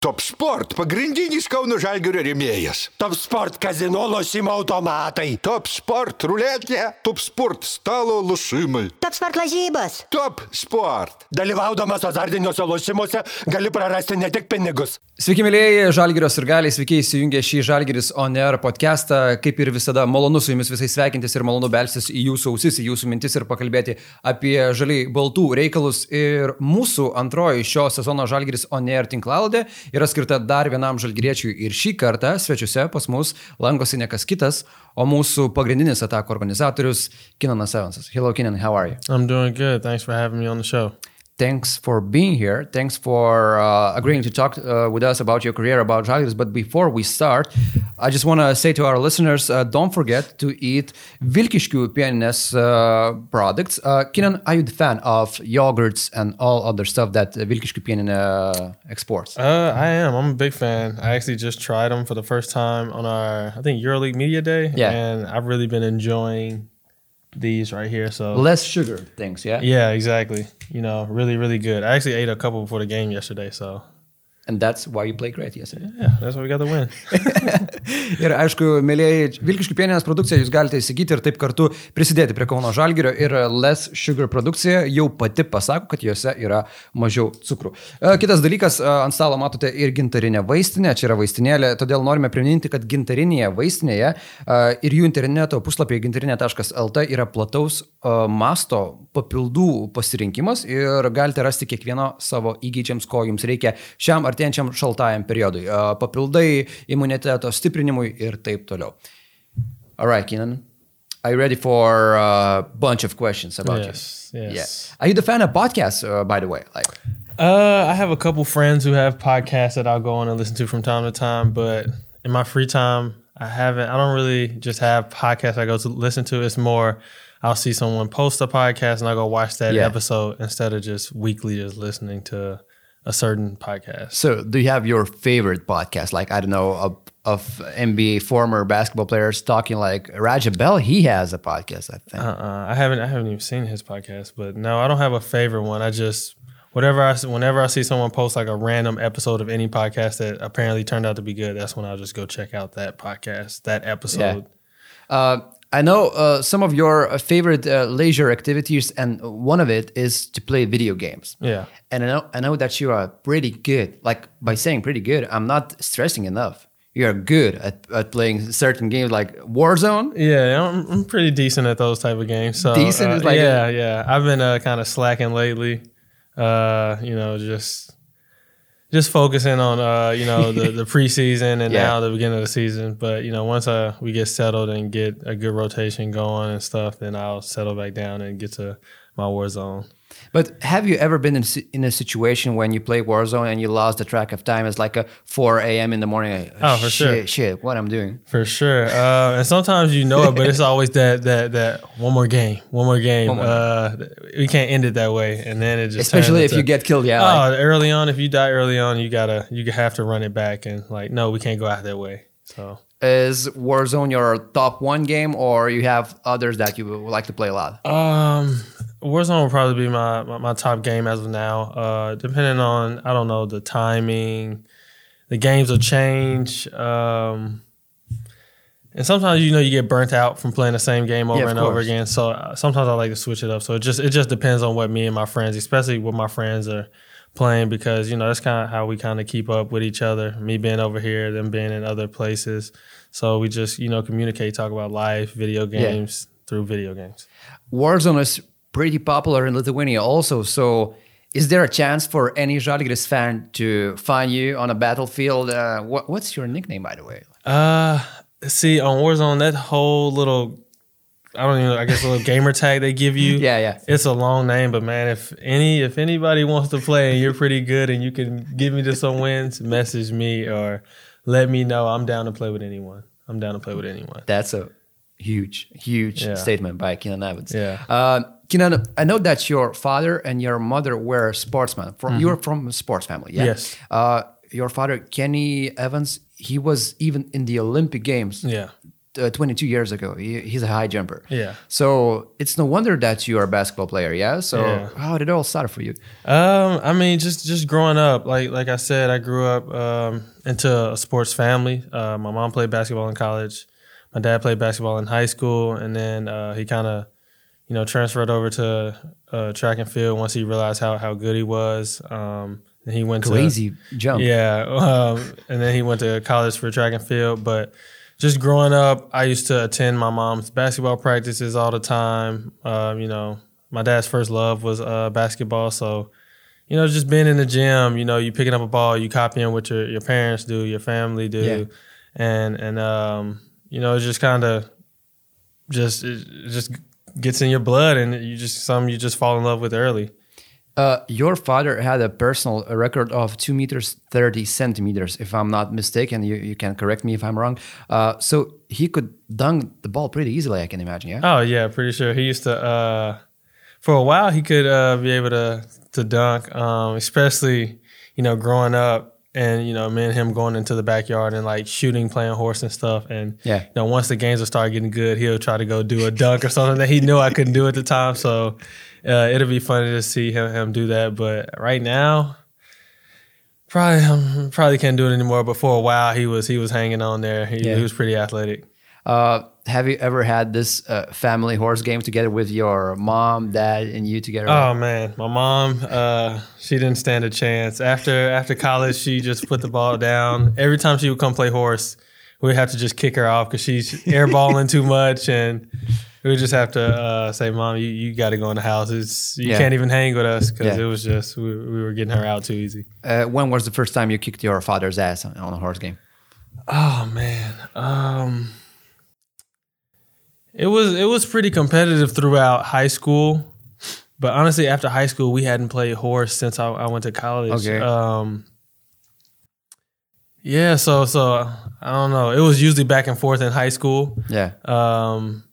Top Sport - pagrindinis Kauno Žalgirio rėmėjas. Top Sport kazino lošimo automatai. Top Sport - ruletė, Top Sport - stalo lošimai. Top Sport lažybos. Top Sport. Dalyvaudamas azartiniuose lošimuose gali prarasti ne tik pinigus. Sveiki, mėlyjeji, Žalgirio ir galiai, sveiki įsijungę šį Žalgiris On Air podcastą. Kaip ir visada, malonu su jumis visais sveikintis ir malonu belsis į jūsų ausis, į jūsų mintis ir pakalbėti apie žaliai baltų reikalus. Ir mūsų antroji šio sezono Žalgiris On Air tinklaladė yra skirta dar vienam žalgyriečiui ir šį kartą svečiuose pas mus lankosi ne kas kitas, o mūsų pagrindinis atako organizatorius Kinanas Evansas. Hello, Kinan, how are you? I'm doing good. Thanks for having me on the show. Thanks for being here. Thanks for uh, agreeing to talk uh, with us about your career, about Žalgiris. But before we start, I just want to say to our listeners, uh, don't forget to eat Vilkiškių pieninės uh, products. Uh, Keenan, are you the fan of yogurts and all other stuff that uh, Vilkiškių pieninė exports? Uh, I am. I'm a big fan. I actually just tried them for the first time on our, I think, EuroLeague Media Day. Yeah. And I've really been enjoying these right here. So, Less sugar things, yeah? yeah, exactly. You know, really, really good. I actually ate a couple before the game yesterday. So, And that's why you played great yesterday. yeah, that's why we got the win. Ir aišku, mėlyjeji, Vilkiškių pieninės produkciją jūs galite įsigyti ir taip kartu prisidėti prie Kauno Žalgirio ir Less Sugar produkcija jau pati pasako, kad juose yra mažiau cukrų. E, Kitas dalykas, e, ant stalo matote ir gintarinę vaistinę, čia yra vaistinėlė, todėl norime priminti, kad gintarinėje vaistinėje e, ir jų interneto puslapyje gintarinė.lt yra plataus masto papildų pasirinkimas ir galite rasti kiekvieno savo įgyčiams, ko jums reikia šiam artėjančiam šaltajam periodui. Papildai imuniteto stiprinimui ir taip toliau. All right, Keenan. Are you ready for a bunch of questions about Yes, you? yes. Yeah. Are you the fan of podcasts, uh, by the way? Like, Uh, I have a couple friends who have podcasts that I'll go on and listen to from time to time, but in my free time, I haven't. I don't really just have podcasts I go to listen to. It's more, I'll see someone post a podcast and I'll go watch that Yeah. episode instead of just weekly just listening to a certain podcast. so do you have your favorite podcast? Like, I don't know, of, of NBA former basketball players talking like Raja Bell, he has a podcast, I think. Uh-uh. I haven't. I haven't even seen his podcast, but no, I don't have a favorite one. I just whatever I whenever I see someone post like a random episode of any podcast that apparently turned out to be good, that's when I'll just go check out that podcast, that episode. Uh, I know uh, some of your uh, favorite uh, leisure activities, and one of it is to play video games. Yeah. And I know, I know that you are pretty good. Like by saying pretty good, I'm not stressing enough. You are good at, at playing certain games like Warzone. Yeah, I'm, I'm pretty decent at those type of games. So Decent uh, is like yeah, yeah. I've been uh, kind of slacking lately. Uh, you know, just just focusing on uh, you know the, the preseason and Yeah. now the beginning of the season. But you know, once uh, we get settled and get a good rotation going and stuff, then I'll settle back down and get to my Warzone. But have you ever been in, in a situation when you play Warzone and you lost the track of time? It's like a 4 a.m. in the morning. Oh, for shit, sure. Shit, what I'm doing. For sure. Uh, and sometimes you know it, but it's always that that that one more game, one more game. One more uh, we can't end it that way, and then it just Especially if you get killed. Yeah. like- Oh, early on, if you die early on, you gotta you have to run it back and like, no, we can't go out that way. So is Warzone your top one game, or you have others that you would like to play a lot? um Warzone will probably be my, my, my top game as of now. Uh depending on I don't know, the timing, the games will change. Um and sometimes you know you get burnt out from playing the same game over of and over again. So uh, sometimes I like to switch it up. So it just it just depends on what me and my friends, especially what my friends are playing, because you know that's kind of how we kind of keep up with each other. Me being over here, them being in other places. So we just you know communicate, talk about life, video games through video games. Warzone is pretty popular in Lithuania also. So, is there a chance for any Žalgiris fan to find you on a battlefield? Uh, what, what's your nickname, by the way? Uh, see on Warzone that whole little. I don't even, I guess a little gamer tag they give you. Yeah, yeah. It's a long name, but man, if any if anybody wants to play and you're pretty good and you can give me to some wins, message me or let me know. I'm down to play with anyone. I'm down to play with anyone. That's a huge, huge Yeah. statement by Keenan Evans. Yeah. Uh, Keenan, I know that your father and your mother were sportsmen. From you're from a sports family, yeah. Mm-hmm. Yes. Uh, your father, Kenny Evans, he was even in the Olympic Games. Yeah. uh, 22 years ago. He, he's a high jumper. Yeah. So it's no wonder that you are a basketball player. Yeah. So Yeah. how did it all start for you? Um, I mean, just just growing up, like like I said, I grew up um, into a sports family. Uh, my mom played basketball in college. My dad played basketball in high school, and then uh, he kind of, you know, transferred over to uh, track and field once he realized how how good he was. Um, and he went to Crazy jump. yeah, um, and then he went to college for track and field. But just growing up, I used to attend my mom's basketball practices all the time. Um, you know, my dad's first love was uh, basketball, so you know, just being in the gym, you know, you picking up a ball, you copying what your, your parents do, your family do, Yeah. and and um, you know, it just kind of just it just gets in your blood, and you just some you just fall in love with early. Uh, your father had a personal record of two meters thirty centimeters, if I'm not mistaken. You, you can correct me if I'm wrong. Uh, so he could dunk the ball pretty easily, I can imagine. Yeah. Oh yeah, pretty sure he used to. Uh, for a while, he could uh, be able to to dunk, um, especially you know growing up, and you know me and him going into the backyard and like shooting, playing horse and stuff. And Yeah. you know once the games will start getting good, he'll try to go do a dunk or something that he knew I couldn't do at the time. So uh, it'll be funny to see him him do that. But right now. Probably, um, probably can't do it anymore. But for a while, he was he was hanging on there. He, Yeah. he was pretty athletic. Uh, have you ever had this uh, family horse game together with your mom, dad, and you together? Oh man, my mom, uh, she didn't stand a chance. After after college, she just put the ball down. Every time she would come play horse, we'd have to just kick her off because she's airballing too much, and we would just have to uh, say, "Mom, you, you got to go in the house. It's, you Yeah. can't even hang with us because Yeah. it was just we, we were getting her out too easy." Uh, when was the first time you kicked your father's ass on, on a horse game? Oh man, um, it was it was pretty competitive throughout high school, but honestly, after high school, we hadn't played horse since I, I went to college. Okay. Um, yeah, so so I don't know. It was usually back and forth in high school. Yeah. Um,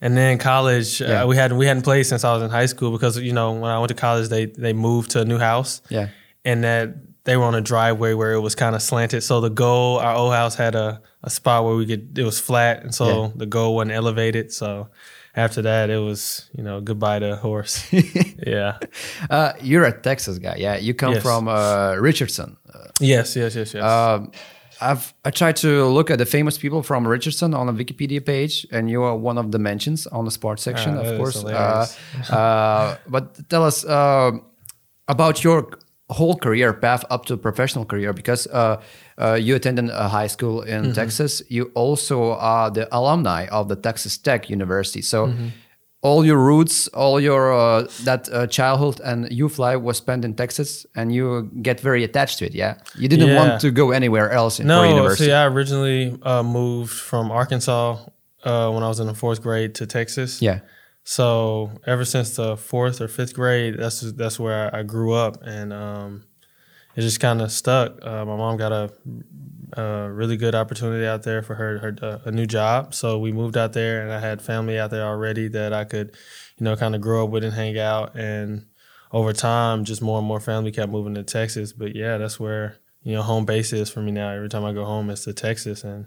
and then college, Yeah. uh, we hadn't we hadn't played since I was in high school because you know when I went to college, they they moved to a new house Yeah. and that they were on a driveway where it was kind of slanted. So the goal, our old house had a, a spot where we could, it was flat. And so Yeah. the goal wasn't elevated. So after that, it was, you know, goodbye to horse. yeah. Uh, you're a Texas guy. Yeah. You come Yes. from uh, Richardson. Yes, yes, yes, yes. Um, I've I tried to look at the famous people from Richardson on the Wikipedia page, and you are one of the mentions on the sports section, Ah, of course. Uh, uh, but tell us uh, about your whole career path up to professional career, because uh, uh, you attended a high school in Mm-hmm. Texas. You also are the alumni of the Texas Tech University. So. Mm-hmm. All your roots, all your uh, that uh, childhood and youth life was spent in Texas, and you get very attached to it. Yeah, you didn't Yeah. want to go anywhere else in, no, university. see, I originally uh, moved from Arkansas uh, when I was in the fourth grade to Texas. yeah, So ever since the fourth or fifth grade, that's that's where I grew up, and um, it just kind of stuck. Uh, my mom got a, a really good opportunity out there for her, her uh, a new job, so we moved out there, and I had family out there already that I could, you know, kind of grow up with and hang out. And over time, just more and more family kept moving to Texas. But yeah, that's where you know home base is for me now. Every time I go home, it's to Texas, and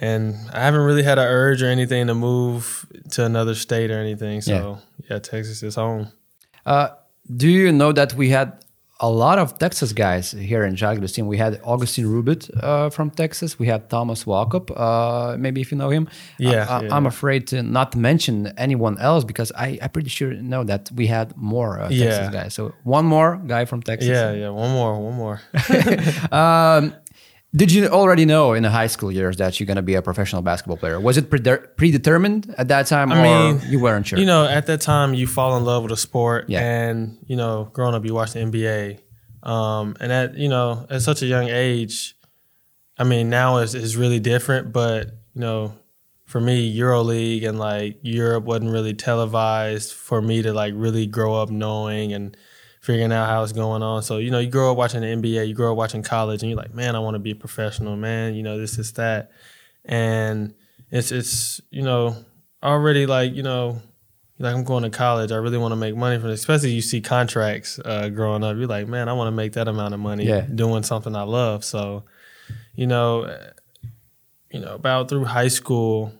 and I haven't really had an urge or anything to move to another state or anything. So yeah, Texas is home. Uh, do you know that we had a lot of Texas guys here in Žalgiris team? We had Augustine Rubit uh, from Texas. We had Thomas Walkup. Uh, maybe if you know him. Yeah, I, yeah, am yeah. afraid to not mention anyone else because I, I'm pretty sure know that we had more uh, Texas Yeah. guys. So one more guy from Texas. Yeah, yeah. One more, one more. Um, did you already know in the high school years that you're going to be a professional basketball player? Was it predetermined at that time, I or mean, you weren't sure? You know, at that time, you fall in love with a sport, Yeah. and you know, growing up, you watch the NBA, um, and at you know, at such a young age, I mean, now is is really different. But you know, for me, EuroLeague and like Europe wasn't really televised for me to like really grow up knowing and figuring out how it's going on. So you know, you grow up watching the NBA, you grow up watching college, and you're like, man, I want to be a professional, man. You know, this is that, and it's it's you know already like you know like I'm going to college. I really want to make money from this. Especially you see contracts uh, growing up. You're like, man, I want to make that amount of money Yeah. doing something I love. So, you know, uh, you know, about through high school,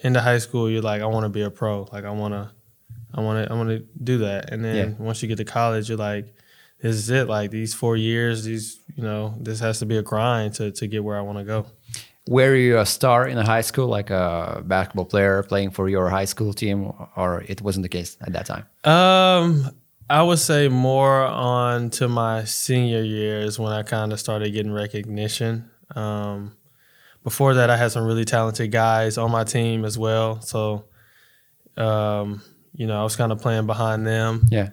into high school, you're like, I want to be a pro. Like I want to, I want to, I want to do that. And then Yeah. once you get to college, you're like, this is it. Like these four years, these, you know, this has to be a grind to to get where I want to go. Were you a star in a high school, like a basketball player playing for your high school team, or it wasn't the case at that time? Um, I would say more on to my senior years when I kind of started getting recognition. Um, before that, I had some really talented guys on my team as well. So, um, you know, I was kind of playing behind them, Yeah.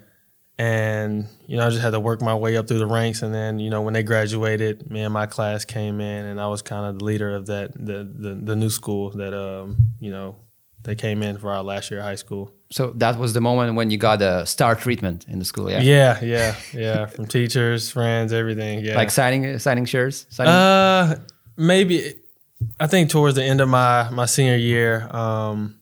and you know, I just had to work my way up through the ranks. And then, you know, when they graduated, me and my class came in, and I was kind of the leader of that the the, the new school that um, you know they came in for our last year of high school. So that was the moment when you got a star treatment in the school, yeah. Yeah, yeah, yeah. From teachers, friends, everything. Yeah. Like signing signing shirts. Signing? uh, maybe. I think towards the end of my my senior year, um,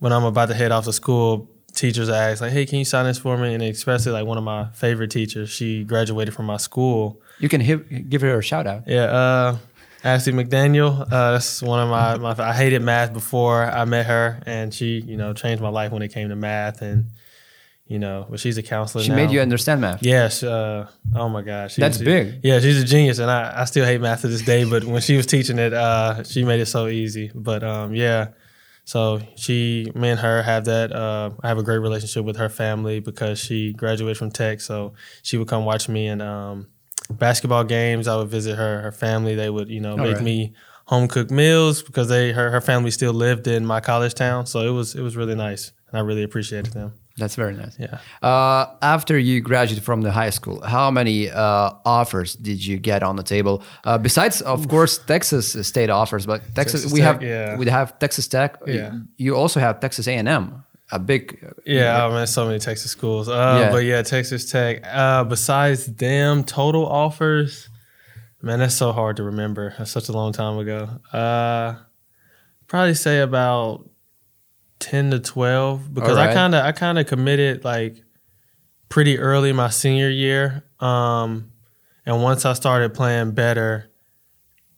when I'm about to head off to school, teachers ask like, "Hey, can you sign this for me?" And especially like one of my favorite teachers, she graduated from my school. you can give her a shout out. Yeah, uh, Ashley McDaniel. Uh, that's one of my, my. I hated math before I met her, and she, you know, changed my life when it came to math, and you know, but she's a counselor She now. made you understand math. Yes. Uh, oh my gosh. She- That's she- big. Yeah, she's a genius, and I, I still hate math to this day. But when she was teaching it, uh, she made it so easy. But um, yeah, so she, me and her have that. Uh, I have a great relationship with her family because she graduated from Tech, so she would come watch me in um, basketball games. I would visit her, her family. They would, you know, make right. me home cooked meals because they her her family still lived in my college town. So it was it was really nice, and I really appreciated them. That's very nice. Yeah. Uh, after you graduated from the high school, how many uh, offers did you get on the table? Uh, besides, of course, Texas State offers, but Texas, Texas we Tech, have yeah. we have Texas Tech. Yeah. You also have Texas A and M, a big. Yeah, oh man, so many Texas schools. Uh, Yeah. But yeah, Texas Tech. Uh, besides them, total offers, man, that's so hard to remember. That's such a long time ago. Uh, probably say about ten to twelve because I kind of I kind of committed like pretty early my senior year. Um, and once I started playing better,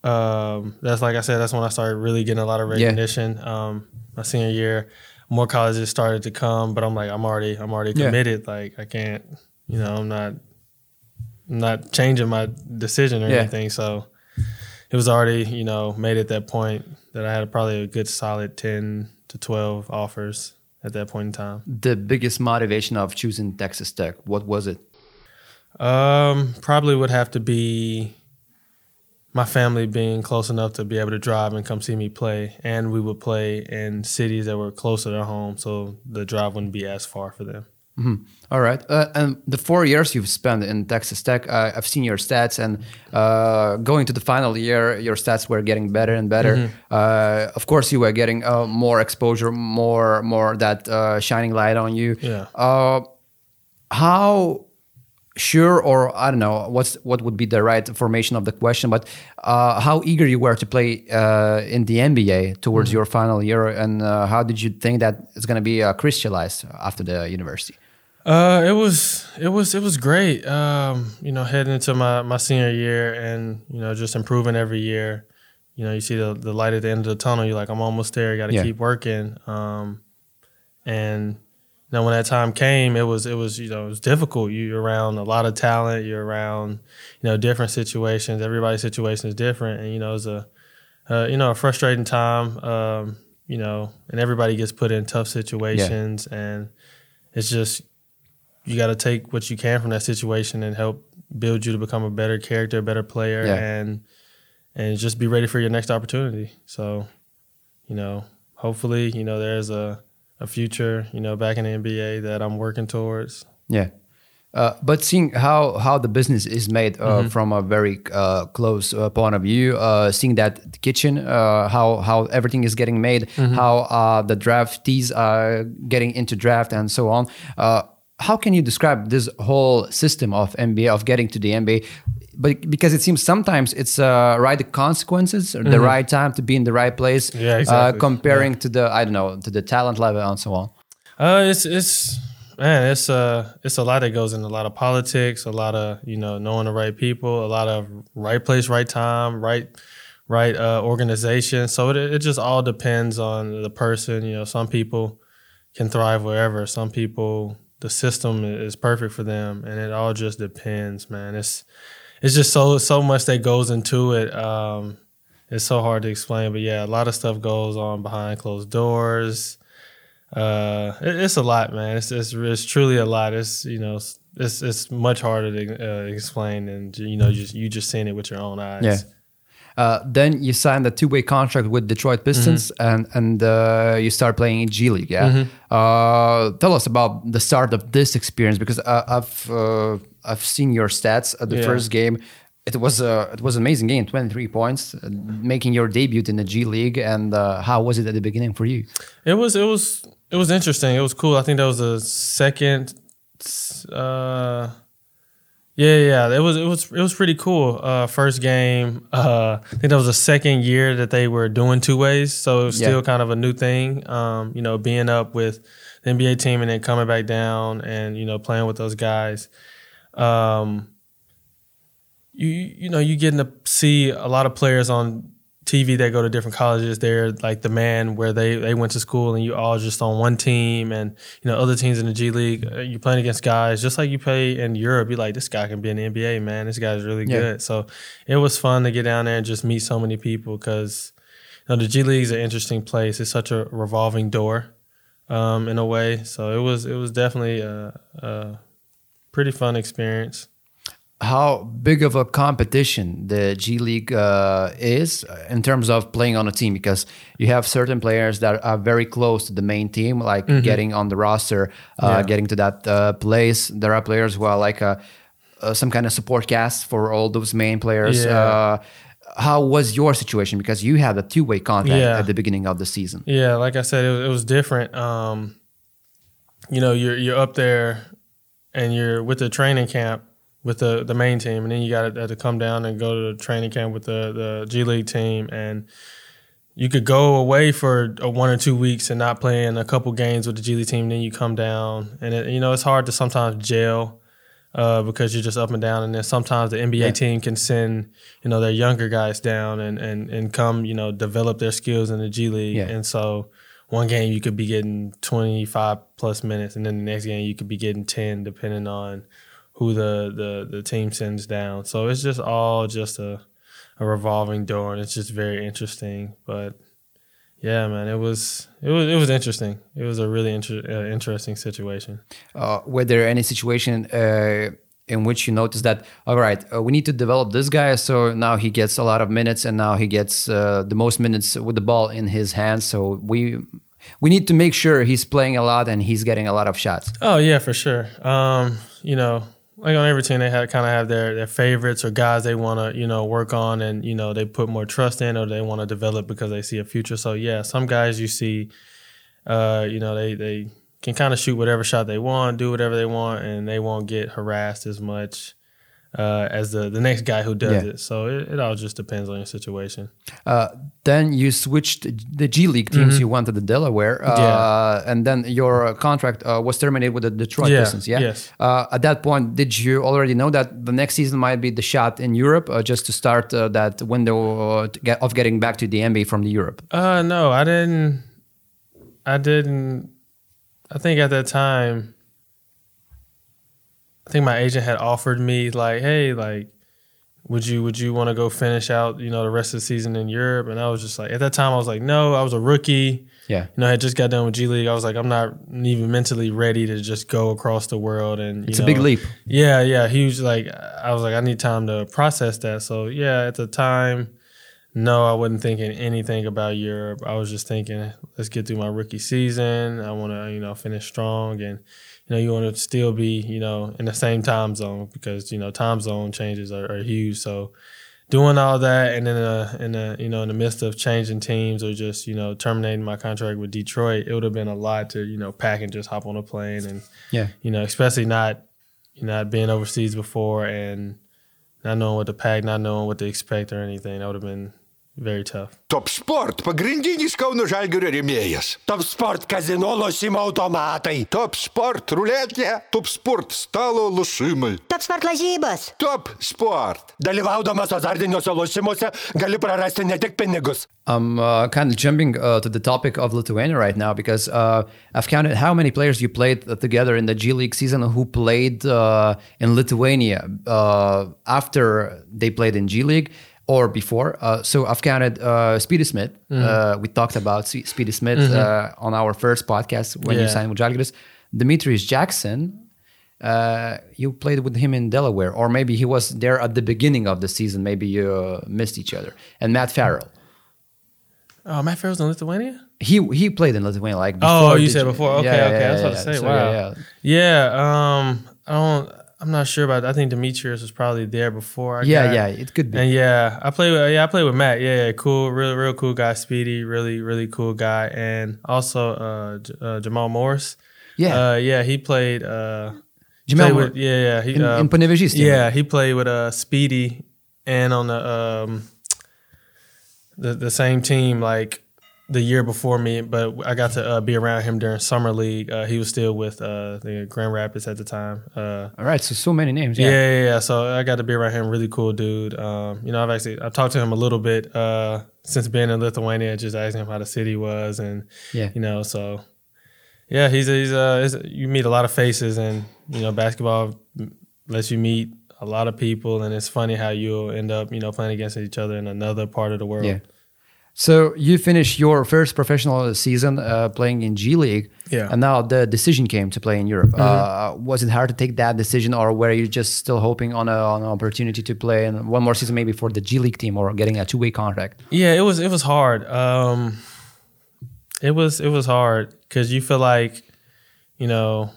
um, that's like I said, that's when I started really getting a lot of Yeah. recognition. Um, my senior year, more colleges started to come, but I'm like, I'm already, I'm already Yeah. committed. Like I can't, you know, I'm not, I'm not changing my decision or Yeah. anything. So it was already, you know, made at that point that I had probably a good solid ten to twelve offers at that point in time. The biggest motivation of choosing Texas Tech, what was it? Um, probably would have to be my family being close enough to be able to drive and come see me play, and we would play in cities that were closer to home, so the drive wouldn't be as far for them. All right. Uh, and the four years you've spent in Texas Tech, uh, I've seen your stats, and uh, going to the final year, your stats were getting better and better. Mm-hmm. Uh, of course, you were getting uh, more exposure, more more that uh, shining light on you. Yeah. Uh, how sure, or I don't know, what's what would be the right formation of the question, but uh, how eager you were to play uh, in the NBA towards Mm-hmm. your final year, and uh, how did you think that it's going to be uh, crystallized after the university? Uh, it was it was it was great. Um, you know, heading into my my senior year, and you know, just improving every year. You know, you see the the light at the end of the tunnel. You're like, I'm almost there. Got to Yeah. keep working. Um, and know, when that time came, it was it was you know it was difficult. You're around a lot of talent. You're around you know different situations. Everybody's situation is different, and you know it's a uh, you know a frustrating time. Um, you know, and everybody gets put in tough situations, and it's just you got to take what you can from that situation and help build you to become a better character, a better player, Yeah. and and just be ready for your next opportunity. So, you know, hopefully, you know, there's a a future, you know, back in the NBA that I'm working towards. Yeah. Uh, but seeing how, how the business is made uh, Mm-hmm. from a very uh, close uh, point of view, uh, seeing that kitchen, uh, how how everything is getting made, Mm-hmm. how uh, the draftees are getting into draft and so on. Uh, how can you describe this whole system of NBA of getting to the NBA? But because it seems sometimes it's uh, right consequences, or the right time to be in the right place, Mm-hmm. Yeah, uh, exactly. comparing to the I don't know to the talent level and so on. Uh, it's it's man, it's uh it's a lot that goes in a lot of politics, a lot of you know knowing the right people, a lot of right place, right time, right right uh, organization. So it it just all depends on the person. You know, some people can thrive wherever. Some people the system is perfect for them, and it all just depends, man. It's it's just so so much that goes into it. Um, it's so hard to explain, but yeah, a lot of stuff goes on behind closed doors. Uh, it, it's a lot, man. It's, it's it's truly a lot. It's you know it's it's much harder to uh, explain, and you know just you just seeing it with your own eyes. Yeah. Uh, then you signed a two-way contract with Detroit Pistons, and and uh, you start playing in G League. Yeah. Uh, tell us about the start of this experience because uh, I've uh, I've seen your stats at the Yeah. first game. It was a it was an amazing game, twenty-three points, uh, making your debut in the G League. And uh, how was it at the beginning for you? It was it was it was interesting. It was cool. I think that was the second. Uh, yeah, yeah. It was it was it was pretty cool. Uh, first game. Uh, I think that was the second year that they were doing two ways, so it was Yeah. still kind of a new thing. Um, you know, being up with the NBA team and then coming back down and you know playing with those guys. Um, you you know you getting to see a lot of players on TV that go to different colleges. They're like the man where they they went to school, and you all just on one team, and you know other teams in the G League. uh, You playing against guys just like you play in Europe. You're like, this guy can be in the NBA, man. This guy's really Yeah. good. So it was fun to get down there and just meet so many people because you know the G League is an interesting place. It's such a revolving door, um, in a way. So it was it was definitely a, a pretty fun experience. How big of a competition the G League uh, is in terms of playing on a team because you have certain players that are very close to the main team, like getting on the roster, uh. Yeah. getting to that uh, place. There are players who are like a, uh, some kind of support cast for all those main players. Yeah. Uh, how was your situation? Because you had a two way contract Yeah. at the beginning of the season. Yeah, like I said, it was, it was different. Um, you know, you're you're up there, and you're with the training camp with the the main team, and then you got to, to come down and go to the training camp with the the G League team, and you could go away for a one or two weeks and not play in a couple games with the G League team. Then you come down, and it, you know it's hard to sometimes gel. Uh, because you're just up and down, and then sometimes the NBA Yeah. team can send you know their younger guys down and and and come you know develop their skills in the G League, Yeah. and so one game you could be getting 25 plus minutes, and then the next game you could be getting 10, depending on who the the the team sends down. So it's just all just a a revolving door, and it's just very interesting. But yeah, man, it was it was it was interesting. It was a really inter- uh, interesting situation. uh, were there any situation uh, in which you noticed that all right uh, we need to develop this guy so now he gets a lot of minutes and now he gets uh, the most minutes with the ball in his hands so we we need to make sure he's playing a lot and he's getting a lot of shots Oh yeah, for sure. Um, you know, like on every team, they kind of have their their favorites or guys they want to you know work on, and you know they put more trust in or they want to develop because they see a future. So yeah, some guys you see, uh, you know, they they can kind of shoot whatever shot they want, do whatever they want, and they won't get harassed as much. Uh, as the, the next guy who does Yeah. it, so it, it all just depends on your situation. uh, then you switched the G League teams you went to the Delaware uh, Mm-hmm. Yeah. and then your contract uh, was terminated with the Detroit Yeah, Pistons yeah yes. uh, at that point did you already know that the next season might be the shot in Europe uh, just to start uh, that window to get, of getting back to the NBA from the Europe Uh, no, I didn't. I didn't. I think at that time, think my agent had offered me like, hey, like, would you would you want to go finish out, you know, the rest of the season in Europe? And I was just like, at that time, I was like, no, I was a rookie. yeah You know, I had just got done with G League. I was like, I'm not even mentally ready to just go across the world and. You It's a big leap. yeah, yeah, huge. Like I was like, I need time to process that. So yeah, at the time, no, I wasn't thinking anything about Europe. I was just thinking, let's get through my rookie season. I want to, you know, finish strong, and you know, you want to still be, you know, in the same time zone because you know, time zone changes are, are huge. So doing all that, and then uh, in the, you know, in the midst of changing teams or just you know terminating my contract with Detroit, it would have been a lot to you know pack and just hop on a plane and Yeah. you know, especially not you know, not being overseas before and not knowing what to pack, not knowing what to expect or anything. That would have been. Top Sport pagrindinis Kauno Žalgirio rėmėjas. Top sport kazino lošimo automatai. Top Sport ruletė, Top Sport stalo lošimai. Top sport lažybos. Top Sport. Dalyvaudamas azartiniuose lošimuose gali prarasti ne tik pinigus. I'm uh, kind of jumping uh, to the topic of Lithuania right now because uh, I've counted how many players you played together in the G League season who played uh, in Lithuania uh, after they played in G League or before. Uh, so I've counted uh, Speedy Smith. Uh, we talked about Spe- Speedy Smith uh, on our first podcast when you signed with Žalgiris. Demetrius Jackson. Uh, you played with him in Delaware, or maybe he was there at the beginning of the season. Maybe you uh, missed each other. And Matt Farrell. Oh, Matt Farrell's in Lithuania. He he played in Lithuania like before. Oh, you said before. Okay, Yeah, okay. yeah, I was about yeah, to say, So, wow. yeah, Yeah, um, I don't. I'm not sure about. I think Demetrius was probably there before. I yeah, got- yeah, it could be. And yeah, I play with yeah, I play with Matt. Yeah, yeah, cool, real real cool guy, Speedy, really really cool guy, and also uh, J- uh Jamal Morris. Yeah. uh, yeah, he played. Uh, Jamal played with, yeah, yeah, he in, uh, in team. yeah, he played with uh Speedy, and on the um the the same team like the year before me, but I got to uh, be around him during summer league. Uh, he was still with uh the Grand Rapids at the time. Uh, All right, so so many names. yeah. Yeah. yeah, yeah. So I got to be around him. Really cool dude. Um, you know, I've actually I've talked to him a little bit uh, since being in Lithuania, just asking him how the city was, and Yeah. you know, so yeah, he's he's uh, he's- you meet a lot of faces, and you know, basketball lets you meet a lot of people, and it's funny how you'll end up you know playing against each other in another part of the world. Yeah. So you finished your first professional season uh, playing in G League. Yeah. And now the decision came to play in Europe. Uh, was it hard to take that decision, or were you just still hoping on, a, on an opportunity to play in one more season, maybe for the G League team, or getting a two way contract? Yeah, it was it was hard. Um, it was it was hard because you feel like, you know,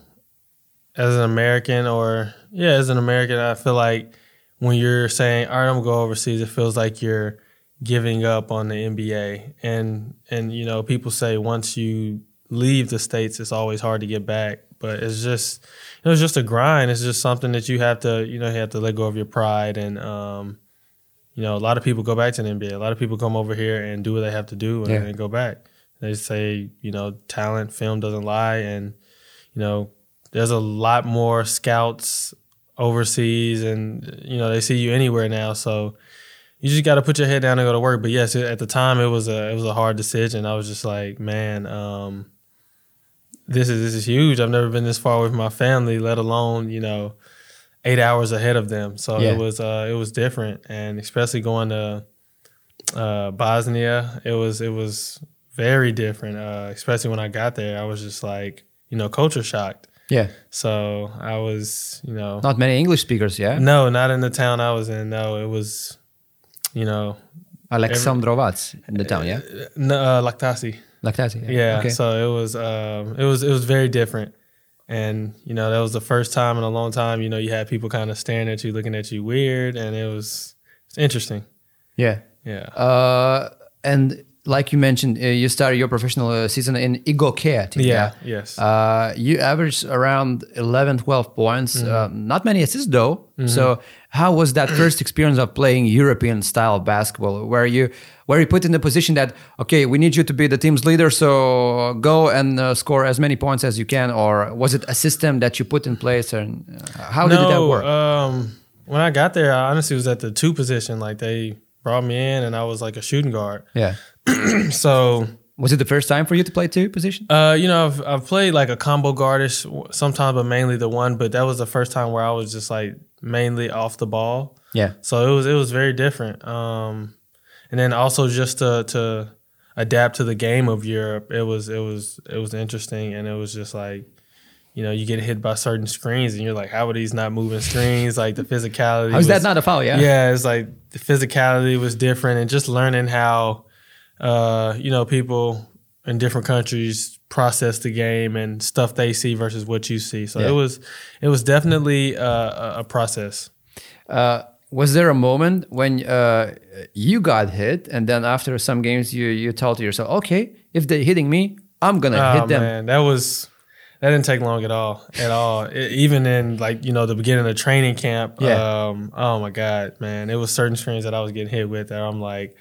as an American or yeah, as an American, I feel like when you're saying, "All right, I'm gonna go overseas," it feels like you're giving up on the NBA. And and you know, people say once you leave the states, it's always hard to get back. But it's just it was just a grind. It's just something that you have to you know you have to let go of your pride and um, you know, a lot of people go back to the NBA. A lot of people come over here and do what they have to do and, Yeah. and go back. They say, you know, talent, film doesn't lie, and you know, there's a lot more scouts overseas, and you know, they see you anywhere now. So you just got to put your head down and go to work. But yes, at the time, it was a it was a hard decision. I was just like, man, um, this is this is huge. I've never been this far away from my family, let alone you know eight hours ahead of them. So Yeah. it was uh, it was different, and especially going to uh, Bosnia, it was it was very different. Uh, especially when I got there, I was just like you know culture shocked. Yeah. So I was you know Not many English speakers, yeah? no, not in the town I was in. No, it was you know Aleksandrovac in the town, yeah? uh, Laktasi. Like that, yeah. Yeah, Okay. so it was um, it was it was very different, and you know that was the first time in a long time. You know, you had people kind of staring at you, looking at you weird, and it was it's interesting. yeah. Yeah, Uh, and like you mentioned, uh, you started your professional uh, season in Igokea yeah, yes. Uh, you averaged around 11, 12 points. Mm-hmm. Uh, not many assists though. So how was that first experience of playing European style basketball? Where you where you put in the position that okay, we need you to be the team's leader, so go and uh, score as many points as you can, or was it a system that you put in place, and uh, how did that work? Um, when I got there, I honestly was at the two position. Like they brought me in, and I was like a shooting guard. yeah. So Was it the first time for you to play two positions? Uh, you know, I've, I've played like a combo guardish sometimes, but mainly the one. But that was the first time where I was just like mainly off the ball. Yeah. So it was it was very different. Um, and then also just to to adapt to the game of Europe, it was it was it was interesting, and it was just like. You know, you get hit by certain screens, and you're like, "How are these not moving screens?" Like the physicality. How is that not a foul? Yeah. yeah, it's like the physicality was different, and just learning how, uh, you know, people in different countries process the game and stuff they see versus what you see. So Yeah. it was, it was definitely uh, a, a process. Uh, was there a moment when uh, you got hit, and then after some games, you you told yourself, "Okay, if they're hitting me, I'm gonna Oh hit them." man, that was that didn't take long at all. At all. E- even in like you know the beginning of training camp. Yeah. Um, oh my god, man, it was certain screens that I was getting hit with that I'm like,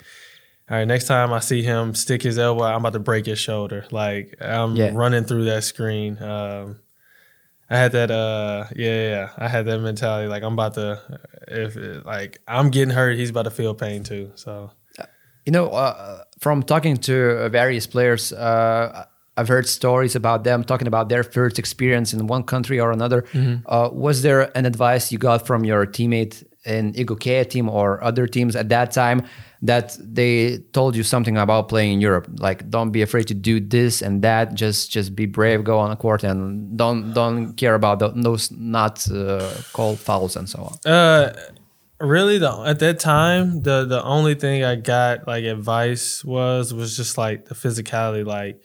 all right, next time I see him stick his elbow, I'm about to break his shoulder. Like I'm Yeah. running through that screen. Um, I had that. Uh, yeah, yeah, I had that mentality. Like I'm about to, if like I'm getting hurt, he's about to feel pain too. So You know, uh, from talking to various players, uh, I've heard stories about them talking about their first experience in one country or another. Uh, was there an advice you got from your teammate in Igokea team or other teams at that time that they told you something about playing in Europe? Like, don't be afraid to do this and that. Just, just be brave, go on a court, and don't, don't care about the, those not uh, called fouls and so on. Uh, really, the at that time, the the only thing I got like advice was was just like the physicality. Like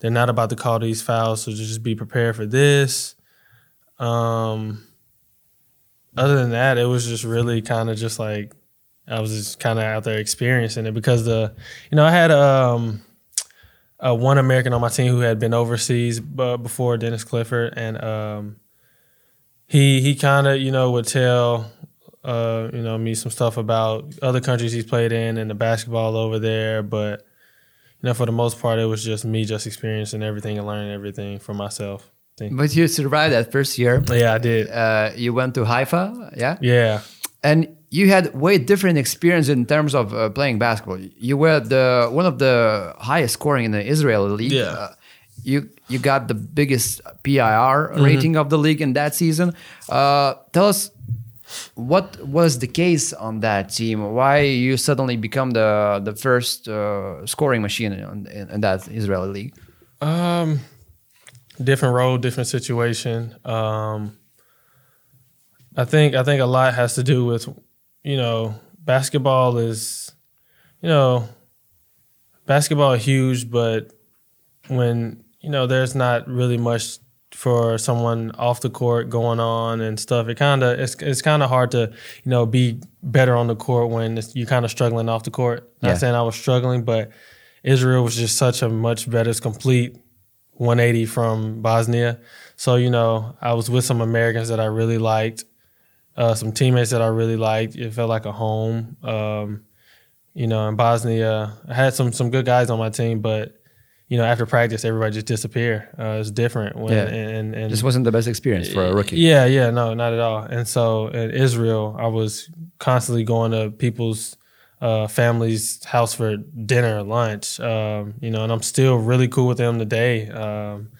they're not about to call these fouls, so just be prepared for this. Um, other than that, it was just really kind of just like I was just kind of out there experiencing it because the, you know, I had um. Uh, one American on my team who had been overseas uh, before Dennis Clifford, and um, he he kind of you know would tell uh, you know me some stuff about other countries he's played in and the basketball over there, but you know for the most part it was just me just experiencing everything and learning everything for myself. But you survived that first year. Yeah, I did. Uh, you went to Haifa, yeah? Yeah, and you had way different experience in terms of uh, playing basketball. You were the one of the highest scoring in the Israeli league. Yeah. Uh, you you got the biggest PIR rating of the league in that season. Uh, tell us what was the case on that team? Why you suddenly become the the first uh, scoring machine in, in, in that Israeli league? um, different role, different situation. Um, I think I think a lot has to do with you know basketball is you know basketball is huge, but when you know there's not really much for someone off the court going on and stuff, it kind of it's it's kind of hard to you know be better on the court when it's, you're kind of struggling off the court. Yeah. Not saying I was struggling, but Israel was just such a much better, complete 180 from Bosnia. So you know I was with some Americans that I really liked, uh, some teammates that I really liked. It felt like a home. Um, you know, in Bosnia, I had some some good guys on my team, but you know, after practice, everybody just disappear. Uh, it's different when Yeah. and, and This wasn't the best experience for a rookie. yeah, yeah, no, not at all. And so in Israel, I was constantly going to people's uh, families' house for dinner, lunch, um, you know, and I'm still really cool with them today. Um,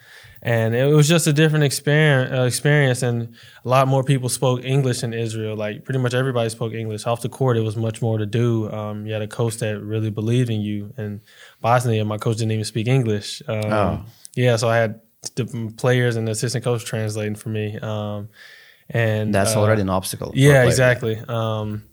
and it was just a different experience, uh, experience, and a lot more people spoke English in Israel. Like pretty much everybody spoke English. Off the court, it was much more to do. Um, you had a coach that really believed in you. And Bosnia, my coach didn't even speak English. Um, Oh. Yeah, so I had the players and the assistant coach translating for me. Um, and That's uh, already an obstacle. yeah, exactly. Um,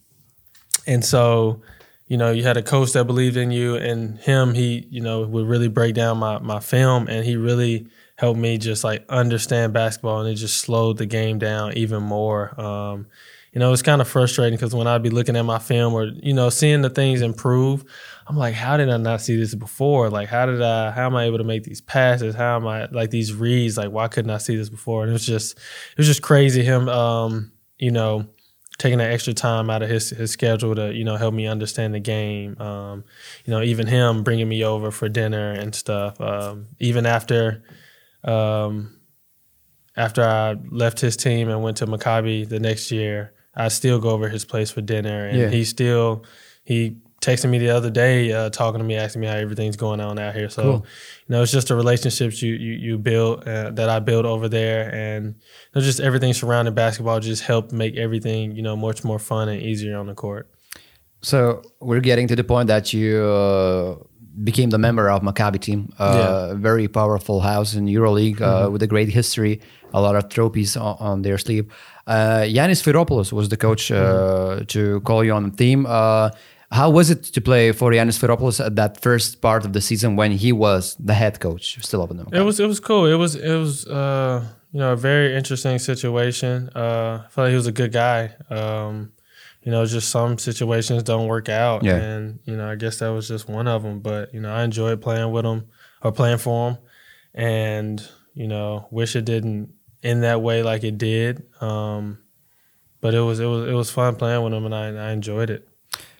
and so, you know, you had a coach that believed in you, and him, he, you know, would really break down my my film, and he really helped me just like understand basketball, and it just slowed the game down even more. Um, you know, it's kind of frustrating because when I'd be looking at my film or you know seeing the things improve, I'm like, how did I not see this before? Like, how did I? How am I able to make these passes? How am I like these reads? Like, why couldn't I see this before? And it was just, it was just crazy. Him, um, you know, taking that extra time out of his his schedule to you know help me understand the game. Um, you know, even him bringing me over for dinner and stuff. Um, even after, um, after I left his team and went to Maccabi the next year, I still go over his place for dinner, and Yeah. he still he texted me the other day, uh, talking to me, asking me how everything's going on out here. So, Cool. you know, it's just the relationships you you you build uh, that I built over there, and you know, just everything surrounding basketball just helped make everything you know much more fun and easier on the court. So we're getting to the point that you uh, became the member of Maccabi team, uh, Yeah. very powerful house in EuroLeague uh, with a great history, a lot of trophies on, on their sleeve. Uh, Yannis Sfairopoulos was the coach uh, to call you on the team. Uh, how was it to play for Yannis Sfairopoulos at that first part of the season when he was the head coach, still up in the It was it was cool. It was it was uh, you know a very interesting situation. Uh, I felt like he was a good guy. Um, you know, just some situations don't work out, Yeah. and you know I guess that was just one of them. But you know I enjoyed playing with him or playing for him, and you know wish it didn't end that way like it did. Um, but it was it was it was fun playing with him, and I I enjoyed it.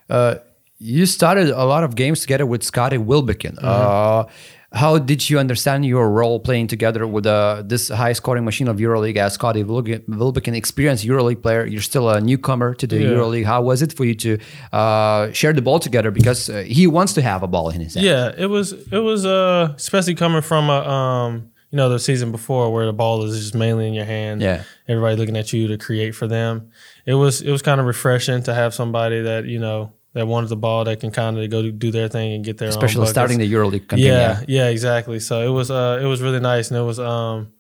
Uh, you started a lot of games together with Scotty Wilbekin. Mm-hmm. Uh, how did you understand your role playing together with uh, this high scoring machine of EuroLeague as Scotty Wilbekin, experienced EuroLeague player? You're still a newcomer to the Yeah. EuroLeague. How was it for you to uh, share the ball together? Because uh, he wants to have a ball in his hand. Yeah, it was it was uh especially coming from a um you know the season before where the ball is just mainly in your hand. Yeah. Everybody looking at you to create for them. It was it was kind of refreshing to have somebody that, you know, that wanted the ball that can kind of go do their thing and get their own Especially starting the EuroLeague campaign. yeah, yeah, exactly. So it was uh it was really nice and it was um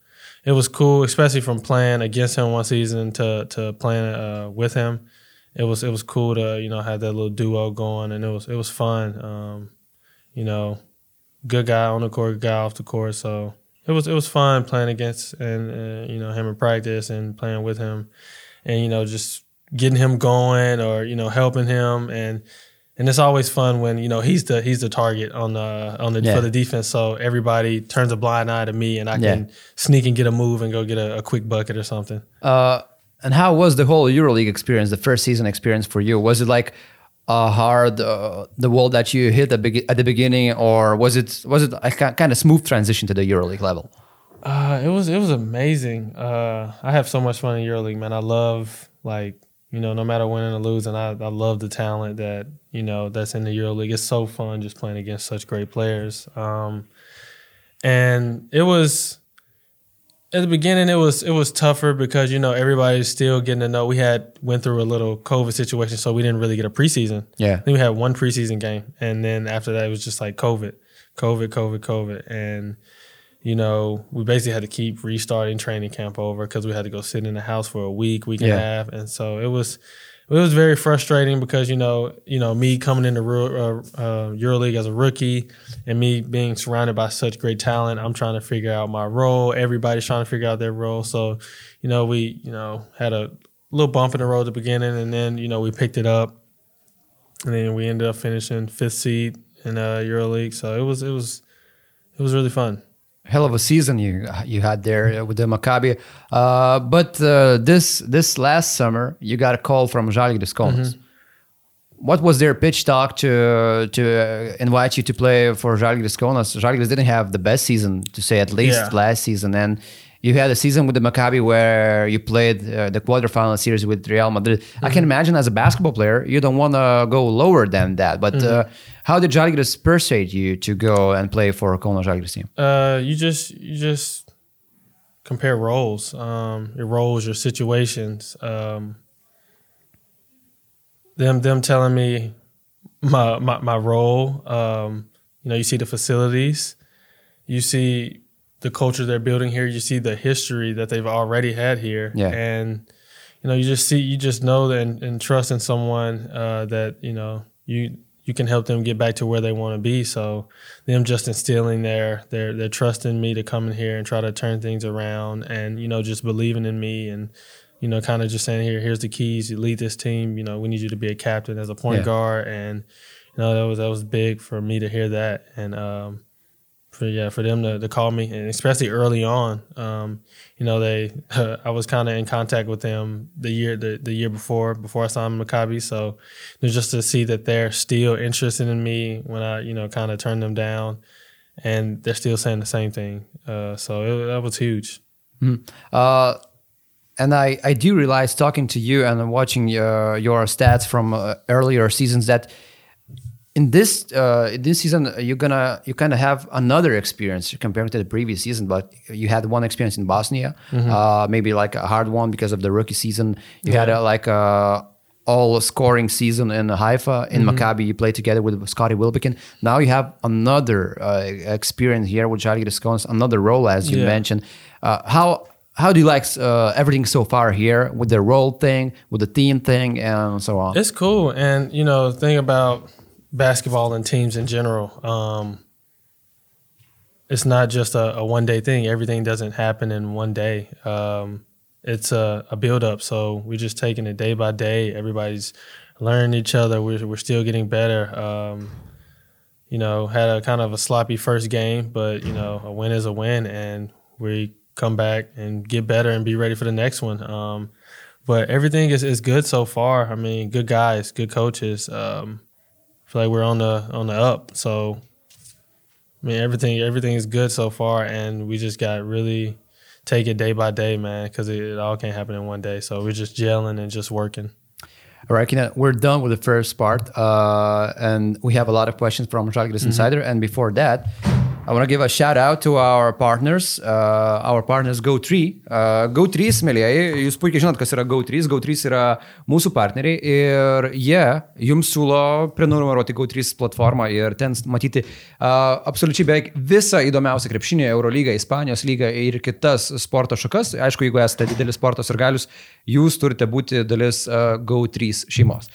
it was cool, especially from playing against him one season to to playing uh with him. It was it was cool to, you know, have that little duo going and it was it was fun. Um, you know, good guy on the court, good guy off the court. So it was it was fun playing against and uh, you know him in practice and playing with him, and you know just getting him going or you know helping him and and it's always fun when you know he's the he's the target on the on the Yeah. for the defense. So everybody turns a blind eye to me, and I Yeah. can sneak and get a move and go get a, a quick bucket or something. Uh, and how was the whole EuroLeague experience, the first season experience for you? Was it like a hard uh, the wall that you hit at, at the beginning, or was it was it a kind of smooth transition to the EuroLeague level? Uh, it was it was amazing. Uh, I have so much fun in EuroLeague, man. I love like you know no matter winning or losing, I I love the talent that you know that's in the Euro League. It's so fun just playing against such great players. Um, and it was at the beginning it was it was tougher because you know everybody's still getting to know. We had went through a little COVID situation, so we didn't really get a preseason. Yeah. I think we had one preseason game, and then after that, it was just like COVID, COVID, COVID, COVID, and you know we basically had to keep restarting training camp over because we had to go sit in the house for a week, week and a half, and so it was it was very frustrating because you know you know me coming into Ru- uh, uh, EuroLeague as a rookie and me being surrounded by such great talent, I'm trying to figure out my role. Everybody's trying to figure out their role, so you know we you know had a little bump in the road at the beginning, and then you know we picked it up and then we ended up finishing fifth seed in uh, EuroLeague. So it was it was it was really fun. Hell of a season you you had there with the Maccabi. Uh, but uh, this this last summer, you got a call from Žalgiris Kaunas. What was their pitch talk to to uh, invite you to play for Žalgiris Kaunas? Žalgiris didn't have the best season, to say at least Yeah. last season, and you had a season with the Maccabi where you played uh, the quarterfinal series with Real Madrid. I can imagine as a basketball player, you don't want to go lower than that. But uh, how did Žalgiris persuade you to go and play for Kaunas Žalgiris team? Uh, you just you just compare roles, um, your roles, your situations. Um, them them telling me my my, my role. Um, you know, you see the facilities, you see the culture they're building here, you see the history that they've already had here, Yeah. and you know, you just see, you just know that and, and trust in someone uh, that you know you you can help them get back to where they want to be. So them just instilling their their their trust in me to come in here and try to turn things around, and you know, just believing in me and you know, kind of just saying here, here's the keys. You lead this team. You know, we need you to be a captain as a point Yeah. guard, and you know that was that was big for me to hear that, and um, for yeah, for them to, to call me, and especially early on, um, you know, they I was kind of in contact with them the year the, the year before before I signed Maccabi, so just to see that they're still interested in me when I you know kind of turned them down, and they're still saying the same thing. Uh, so it, that was huge. Uh, and I, I do realize talking to you and watching your, your stats from uh, earlier seasons that in this uh, in this season you're gonna you kind of have another experience compared to the previous season. But you had one experience in Bosnia, uh, maybe like a hard one because of the rookie season. You had a, like a all scoring season in Haifa in Maccabi. You played together with Scotty Wilbekin. Now you have another uh, experience here with Žalgiris Kaunas, another role as you Yeah. mentioned. Uh, how how do you like uh, everything so far here with the role thing, with the team thing, and so on? It's cool, and you know, the thing about basketball and teams in general, um, it's not just a, a one day thing. Everything doesn't happen in one day. Um, it's a, a build up. So we're just taking it day by day. Everybody's learning each other. We're we're still getting better. Um, you know, had a kind of a sloppy first game, but you know, a win is a win, and we come back and get better and be ready for the next one. Um, but everything is, is good so far. I mean, good guys, good coaches. Um, feel like we're on the on the up. So I mean everything everything is good so far and we just got really take it day by day, man, because it, it all can't happen in one day. So we're just gelling and just working. All right, Keenan, we're done with the first part, uh, and we have a lot of questions from Žalgiris Insider. And before that, I want to give a shout out to our partners, uh, our partners Go3. Uh, Go3, mėlyjeji, jūs puikiai žinot, kas yra Go3. Go3 yra mūsų partneriai ir jie jums siūlo prenumeruoti Go3 platformą ir ten matyti uh, absoliučiai beveik visą įdomiausią krepšinį, Eurolygą, Ispanijos lygą ir kitas sporto šakas. Aišku, jeigu esate didelis sportos ir galius, jūs turite būti dalis uh, Go3 šeimos.